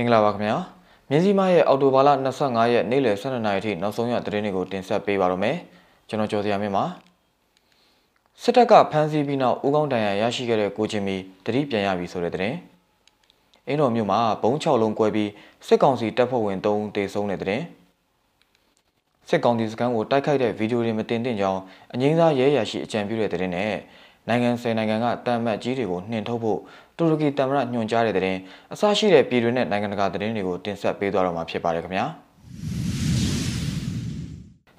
မင်္ဂလာပါခင်ဗျာမြင်းစီမရဲ့အော်တိုဘာလ25ရက်နေ့လယ်12နာရီထိနောက်ဆုံးရသတင်းတွေကိုတင်ဆက်ပေးပါရမယ်ကျွန်တော်ကျော်စရာမင်းပါစစ်တပ်ကဖမ်းဆီးပြီးနောက်ဦးကောင်းတန်ရရရှိခဲ့တဲ့ကိုချင်းမီတတိပြန်ရပြီဆိုတဲ့သတင်းအင်းတော်မြို့မှာဘုံ6လုံးကွဲပြီးစစ်ကောင်စီတပ်ဖွဲ့ဝင်3ဦးတေဆုံးတဲ့သတင်းစစ်ကောင်စီစခန်းကိုတိုက်ခိုက်တဲ့ဗီဒီယိုတွေမတင်သင့်ကြောင်းအငိမ့်စားရဲရရှိအကြံပြုတဲ့သတင်းနဲ့ နိုင်ငံဆယ်နိုင်ငံကတမ်မတ်ကြီးတွေကိုနှင်ထုတ်ဖို့တူရကီတမရညွှန်ကြားတဲ့သတင်းအစရှိတဲ့ပြည်တွင်းနဲ့နိုင်ငံတကာသတင်းတွေကိုတင်ဆက်ပေးသွားတော့မှာဖြစ်ပါတယ်ခင်ဗျာ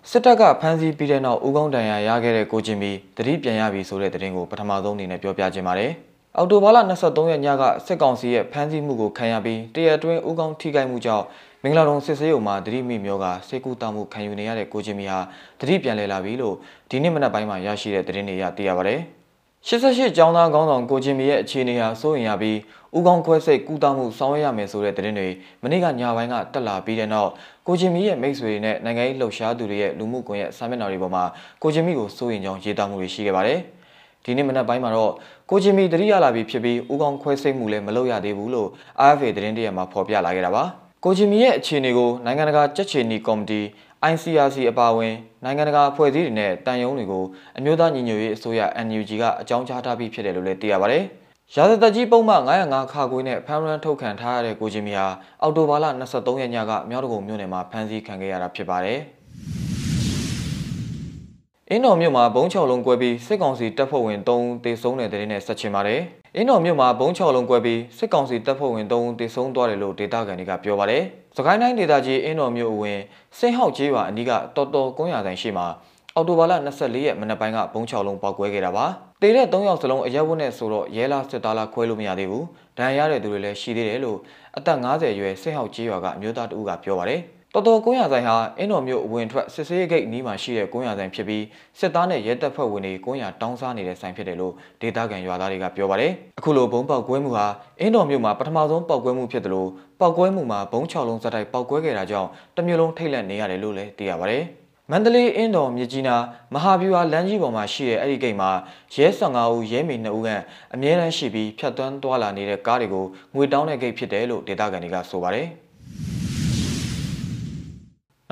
စစ်တပ်ကဖမ်းဆီးပြီးတဲ့နောက်ဦးကောင်းတန်ရာရခဲ့တဲ့ကိုချင်းမီတတိပြန်ရပြီဆိုတဲ့သတင်းကိုပထမဆုံးအနေနဲ့ပြောပြခြင်းပါတယ်အော်တိုဘာလ23ရက်ညကစစ်ကောင်စီရဲ့ဖမ်းဆီးမှုကိုခံရပြီးတရအတွင်းဦးကောင်းထိခိုက်မှုကြောင့်မင်္ဂလာတုံစစ်ဆေးရုံမှာတတိမိမျိုးကစေကူတာမှုခံယူနေရတဲ့ကိုချင်းမီဟာတတိပြန်လည်လာပြီလို့ဒီနေ့မနက်ပိုင်းမှာရရှိတဲ့သတင်းတွေရသိရပါတယ်။ 88ကျောင်းသားခေါင်းဆောင်ကိုချင်းမီရဲ့အခြေအနေဟာစိုးရင်ရပြီးဥကောင်းခွဲစိတ်ကူတောင်းမှုဆောင်ရွက်ရမယ်ဆိုတဲ့သတင်းတွေမနေ့ကညပိုင်းကတက်လာပြီးတဲ့နောက်ကိုချင်းမီရဲ့မိတ်ဆွေတွေနဲ့နိုင်ငံရေးလှုပ်ရှားသူတွေရဲ့လူမှုကွန်ရက်စာမျက်နှာတွေပေါ်မှာကိုချင်းမီကိုစိုးရင်ကြောင်းရေးသားမှုတွေရှိခဲ့ပါတယ်။ဒီနေ့မနက်ပိုင်းမှာတော့ကိုချင်းမီတတိယလာပြီဖြစ်ပြီးဥကောင်းခွဲစိတ်မှုလည်းမလုပ်ရသေးဘူးလို့ RFA သတင်းတရက်မှာဖော်ပြလာခဲ့တာပါ။ကိုချင်းမီရဲ့အခြေအနေကိုနိုင်ငံတကာကြက်ချေနီကော်မတီ ICRC အပါအဝင်နိုင်ငံတကာအဖွဲ့အစည်းတွေနဲ့တန်ယုံတွေကိုအမျိုးသားညီညွတ်ရေးအစိုးရ NUG ကအကြောင်းကြားထားပြီးဖြစ်တယ်လို့လည်းသိရပါတယ်။ရာဇသက်ကြီးပုံမှန်905ခါခွေးနဲ့ဖမ်းရန်ထုတ်ခံထားရတဲ့ကိုချင်းမီဟာအော်တိုဘာလ23ရက်ညကမြောက်တကုံမြို့နယ်မှာဖမ်းဆီးခံခဲ့ရတာဖြစ်ပါတယ်။အင်းတော်မြို့မှာဘုံ6လုံးကွဲပြီးစစ်ကောင်စီတပ်ဖွဲ့ဝင်3ဦးသေဆုံးတဲ့တဲ့တဲ့နဲ့ဆက်ချင်ပါတယ်။အင်းတော်မြို့မှာဘုံ6လုံးကွဲပြီးစစ်ကောင်စီတပ်ဖွဲ့ဝင်3ဦးသေဆုံးသွားတယ်လို့ဒေသခံတွေကပြောပါတယ်။ စကိုင်းတိုင်းဒေသကြီးအင်းတော်မြို့အဝင်စိတ်ဟောက်ကျေးရွာအနီးကတော်တော်ကွန်းရဆိုင်ရှိမှာအော်တိုဘာလ24ရက်မနက်ပိုင်းကဘုံ6လုံးပောက်ကွဲခဲ့တာပါ။တေတဲ့3ယောက်စလုံးအရက်ဝတ်နဲ့ဆိုတော့ရဲလားစစ်သားလားခွဲလို့မရသေးဘူး။ဒဏ်ရာရတဲ့သူတွေလည်းရှိသေးတယ်လို့အသက်50အရွယ်စိတ်ဟောက်ကျေးရွာကအမျိုးသားတဦးကပြောပါတယ်။ တော်တော်ကုန်းရဆိုင်ဟာအင်းတော်မြို့အဝင်ထွက်စစ်ဆေးဂိတ်နီးမှာရှိတဲ့ကုန်းရဆိုင်ဖြစ်ပြီးစစ်သားနဲ့ရဲတပ်ဖွဲ့ဝင်တွေကုန်းရတောင်းစားနေတဲ့ဆိုင်ဖြစ်တယ်လို့ဒေသခံရွာသားတွေကပြောပါတယ်။အခုလိုဘုံပေါက်ကွဲမှုဟာအင်းတော်မြို့မှာပထမဆုံးပေါက်ကွဲမှုဖြစ်တယ်လို့ပေါက်ကွဲမှုမှာဘုံ6လုံးစက်တိုက်ပေါက်ကွဲခဲ့တာကြောင့်တမျိုးလုံးထိတ်လန့်နေရတယ်လို့လည်းသိရပါတယ်။မန္တလေးအင်းတော်မြကြီးနာမဟာဗျူဟာလမ်းကြီးပေါ်မှာရှိတဲ့အဲ့ဒီဂိတ်မှာရဲ15ဦးရဲမေ2ဦးကအမြဲတမ်းရှိပြီးဖြတ်သွန်းသွားလာနေတဲ့ကားတွေကိုငွေတောင်းတဲ့ဂိတ်ဖြစ်တယ်လို့ဒေသခံတွေကဆိုပါတယ်။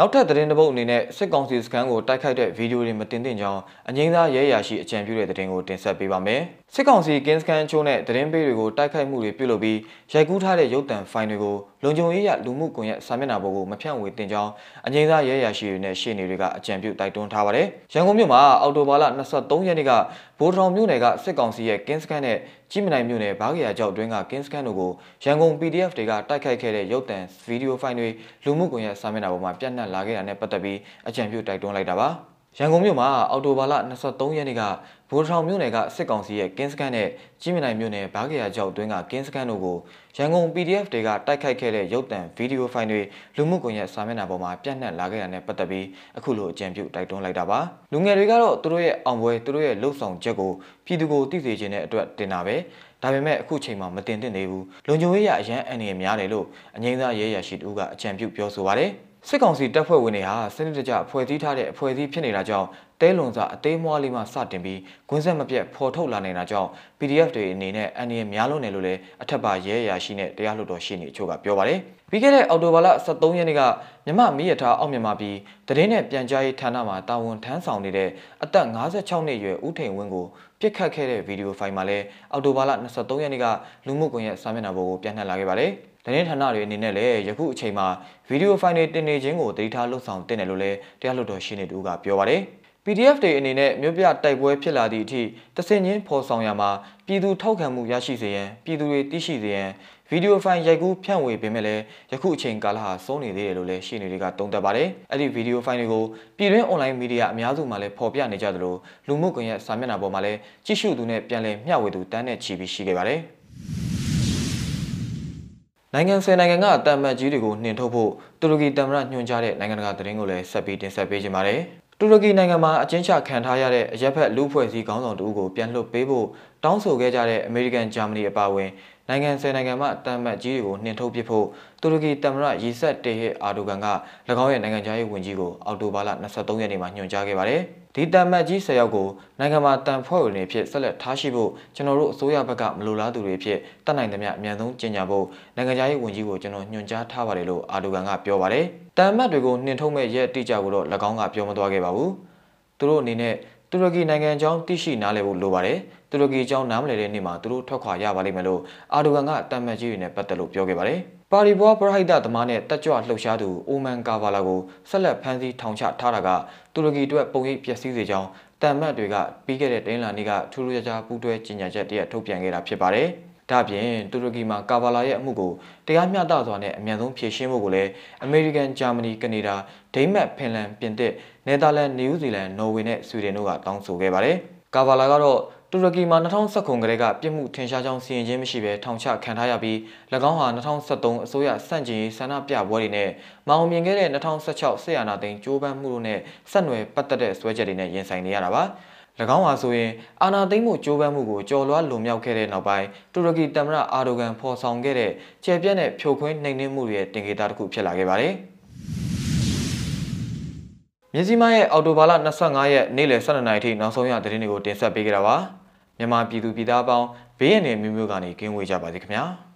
နောက်ထပ်သတင်းတစ်ပုဒ်အနေနဲ့စစ်ကောင်စီစခန်းကိုတိုက်ခိုက်တဲ့ဗီဒီယိုတွေမတင်သင့်ကြောင်းအငိမ့်သားရဲရာရှိအကြံပြုတဲ့သတင်းကိုတင်ဆက်ပေးပါမယ်။ စစ်ကောင်စီကင်းစခန်းချိုးနဲ့သတင်းပေးတွေကိုတိုက်ခိုက်မှုတွေပြုလုပ်ပြီးရိုက်ကူးထားတဲ့ရုပ်သံဖိုင်တွေကိုလုံခြုံရေးရလူမှုကွန်ရက်စာမျက်နှာပေါ်ကိုမဖြန့်ဝေတင်ကြောင်းအငိမ့်သားရဲရာရှိတွေနဲ့ရှေ့နေတွေကအကြံပြုတိုက်တွန်းထားပါတယ်။ရန်ကုန်မြို့မှာအော်တိုဘာလ23ရက်နေ့ကဘိုးထောင်မြို့နယ်ကစစ်ကောင်စီရဲ့ကင်းစခန်းနဲ့ကြီးမနိုင်မြို့နယ်ဘားကရာကျောက်တွင်းကကင်းစခန်းတို့ကိုရန်ကုန် PDF တွေကတိုက်ခိုက်ခဲ့တဲ့ရုပ်သံဗီဒီယိုဖိုင်တွေလူမှုကွန်ရက်စာမျက်နှာပေါ်မှာပြန့်နှံ့လာခဲ့တာနဲ့ပတ်သက်ပြီးအကြံပြုတိုက်တွန်းလိုက်တာပါ။ ရန်ကုန်မြို့မှာအော်တိုဘာလ23ရက်နေ့ကဗိုလ်ထောင်မြို့နယ်ကစစ်ကောင်စီရဲ့ကင်းစကန်နဲ့ကြီးမြနိုင်မြို့နယ်ဘားကရာကျောက်တွင်းကကင်းစကန်တို့ကိုရန်ကုန် PDF တွေကတိုက်ခိုက်ခဲ့တဲ့ရုပ်သံဗီဒီယိုဖိုင်တွေလူမှုကွန်ရက်စာမျက်နှာပေါ်မှာပြန့်နှံ့လာခဲ့တာနဲ့ပတ်သက်ပြီးအခုလိုအကြံပြုတိုက်တွန်းလိုက်တာပါလူငယ်တွေကတော့သူတို့ရဲ့အောင်ပွဲသူတို့ရဲ့လှုပ်ဆောင်ချက်ကိုပြည်သူကိုသိစေခြင်းတဲ့အတွက်တင်တာပဲဒါပေမဲ့အခုချိန်မှာမတင်သင့်သေးဘူးလုံခြုံရေးရအရန်အန်ရများတယ်လို့အငိမ့်သားရဲရရှိတူကအကြံပြုပြောဆိုပါတယ် စစ်ကောင်စီတပ်ဖွဲ့ဝင်တွေဟာစနစ်တကျဖွဲ့စည်းထားတဲ့အဖွဲ့အစည်းဖြစ်နေတာကြောင့်တဲလွန်စာအသေးမွှားလေးမှစတင်ပြီးဂွင်းဆက်မပြတ်ဖော်ထုတ်လာနေတာကြောင့် PDF တွေအနေနဲ့အန်ရီများလုံးတယ်လို့လည်းအထက်ပါရဲရာရှိနဲ့တရားလွှတ်တော်ရှိနေအချို့ကပြောပါတယ်။ပြီးခဲ့တဲ့အောက်တိုဘာလ23ရက်နေ့ကမြမမီးရထားအောက်မြန်မာပြည်တရင်နဲ့ပြန်ကြားရေးဌာနမှတာဝန်ထမ်းဆောင်နေတဲ့အသက်56နှစ်အရွယ်ဦးထိန်ဝင်းကိုပြစ်ခတ်ခဲ့တဲ့ဗီဒီယိုဖိုင်မှာလည်းအောက်တိုဘာလ23ရက်နေ့ကလူမှုကွန်ရက်စာမျက်နှာပေါ်ကိုပြန်နှံ့လာခဲ့ပါတယ်။ သတင်းဌာနတွေအနေနဲ့လည်းယခုအချိန်မှာဗီဒီယိုဖိုင်တွေတင်နေခြင်းကိုတတိထားလှုပ်ဆောင်တင်တယ်လို့လည်းတရားလွှတ်တော်ရှင်းနေသူကပြောပါတယ်။ PDF တွေအနေနဲ့မြို့ပြတိုက်ပွဲဖြစ်လာသည့်အထိတဆင်ချင်းဖော်ဆောင်ရမှာပြည်သူထောက်ခံမှုရရှိစေရန်ပြည်သူတွေသိရှိစေရန်ဗီဒီယိုဖိုင်ရိုက်ကူးဖြန့်ဝေပေးမယ်လေယခုအချိန်ကာလဟာစိုးနေသေးတယ်လို့လည်းရှင်းနေတွေကတုံ့တက်ပါတယ်။အဲ့ဒီဗီဒီယိုဖိုင်တွေကိုပြည်တွင်း online media အများစုမှာလည်းဖော်ပြနေကြသလိုလူမှုကွန်ရက်စာမျက်နှာပေါ်မှာလည်းကြည့်ရှုသူနဲ့ပြန်လည်မျှဝေသူတန်းနဲ့ချီပြီးရှိခဲ့ပါတယ်။ နိုင်ငံဆယ်နိုင်ငံကအတံမတ်ကြီးတွေကိုနှင်ထုတ်ဖို့တူရကီတမရညွှန်ကြားတဲ့နိုင်ငံတကာသတင်းကိုလည်းဆက်ပြီးတင်ဆက်ပေးကြပါမယ်။တူရကီနိုင်ငံမှာအကျဉ်းချခံထားရတဲ့အရက်ဖက်လူဖွဲ့စည်းခေါင်းဆောင်တူကိုပြန်လွှတ်ပေးဖို့တောင်းဆိုခဲ့ကြတဲ့အမေရိကန်၊ဂျာမနီအပါအဝင် နိုင်ငံဆယ်နိုင်ငံမှတမ်မတ်ကြီးတွေကိုနှင်ထုတ်ပစ်ဖို့တူရကီသမ္မတရီဆက်တေဟစ်အာဒိုဂန်က၎င်းရဲ့နိုင်ငံခြားရေးဝန်ကြီးကိုအောက်တိုဘာလ23ရက်နေ့မှာညွှန်ကြားခဲ့ပါတယ်။ဒီတမ်မတ်ကြီး10ယောက်ကိုနိုင်ငံမှာတန်ဖွဲ့ဝင်တွေဖြစ်ဆက်လက်ထားရှိဖို့ကျွန်တော်တို့အစိုးရဘက်ကမလိုလားသူတွေဖြစ်တတ်နိုင်သမျှအမြန်ဆုံးကြီးညာဖို့နိုင်ငံခြားရေးဝန်ကြီးကိုကျွန်တော်ညွှန်ကြားထားပါတယ်လို့အာဒိုဂန်ကပြောပါတယ်။တမ်မတ်တွေကိုနှင်ထုတ်မဲ့ရက်တိကျကိုတော့၎င်းကပြောမသွားခဲ့ပါဘူး။သူတို့အနေနဲ့ တူရကီနိုင်ငံအကြောင်းသိရှိနားလည်ဖို့လိုပါတယ်။တူရကီအကြောင်းနားမလည်တဲ့နေ့မှာသူတို့ထွက်ခွာရပါလိမ့်မယ်လို့အာဒိုဂန်ကတမ်မတ်ကြီးတွေနဲ့ပတ်သက်လို့ပြောခဲ့ပါတယ်။ပါရီဘွားပရိုက်တာသမားနဲ့တက်ကြွလှုပ်ရှားသူအိုမန်ကာဗာလာကိုဆက်လက်ဖမ်းဆီးထောင်ချထားတာကတူရကီအတွက်ပုံရိပ်ပျက်စီးစေကြောင်းတမ်မတ်တွေကပြီးခဲ့တဲ့တင်းလာနေ့ကထူးထူးခြားခြားပူးတွဲကြေညာချက်တရက်ထုတ်ပြန်ခဲ့တာဖြစ်ပါတယ်။ ဒါ့အပြင်တူရကီမှာကာဗာလာရဲ့အမှုကိုတရားမျှတစွာနဲ့အမြန်ဆုံးဖြေရှင်းဖို့ကိုလည်းအမေရိကန်၊ဂျာမနီ၊ကနေဒါ၊ဒိန်းမတ်၊ဖင်လန်၊ပြင်သစ်၊နယ်သာလန်၊နယူးဇီလန်၊နော်ဝေနဲ့ဆွီဒင်တို့ကတောင်းဆိုခဲ့ပါတယ်။ကာဗာလာကတော့တူရကီမှာ2019ခုကတည်းကပြစ်မှုထင်ရှားကြောင်းစီရင်ခြင်းမရှိဘဲထောင်ချခံထားရပြီး၎င်းဟာ2023အစိုးရစန့်ကျင်ရေးဆန္ဒပြပွဲတွေနဲ့မအောင်မြင်ခဲ့တဲ့2016ဆေးရနာသိန်းကြိုးပမ်းမှုတို့နဲ့ဆက်နွယ်ပတ်သက်တဲ့ဆွဲချက်တွေနဲ့ရင်ဆိုင်နေရတာပါ၎ င်းဟာဆိုရင်အာနာသိမ့်မှုကြိုးပမ်းမှုကိုကြော်လွှားလွန်မြောက်ခဲ့တဲ့နောက်ပိုင်းတူရကီသမ္မတအာဒိုဂန်ဖော်ဆောင်ခဲ့တဲ့ခြေပြက်တဲ့ဖြိုခွင်းနှိမ်နင်းမှုတွေရဲ့တင်ကေတာတစ်ခုဖြစ်လာခဲ့ပါတယ်။မြစည်းမရဲ့အော်တိုဘာလ25ရက်နေ့လယ်12နာရီထိနောက်ဆုံးရသတင်းတွေကိုတင်ဆက်ပေးကြတာပါမြန်မာပြည်သူပြည်သားအပေါင်းဘေးရန်တွေမျိုးမျိုးကနေကင်းဝေးကြပါစေခင်ဗျာ။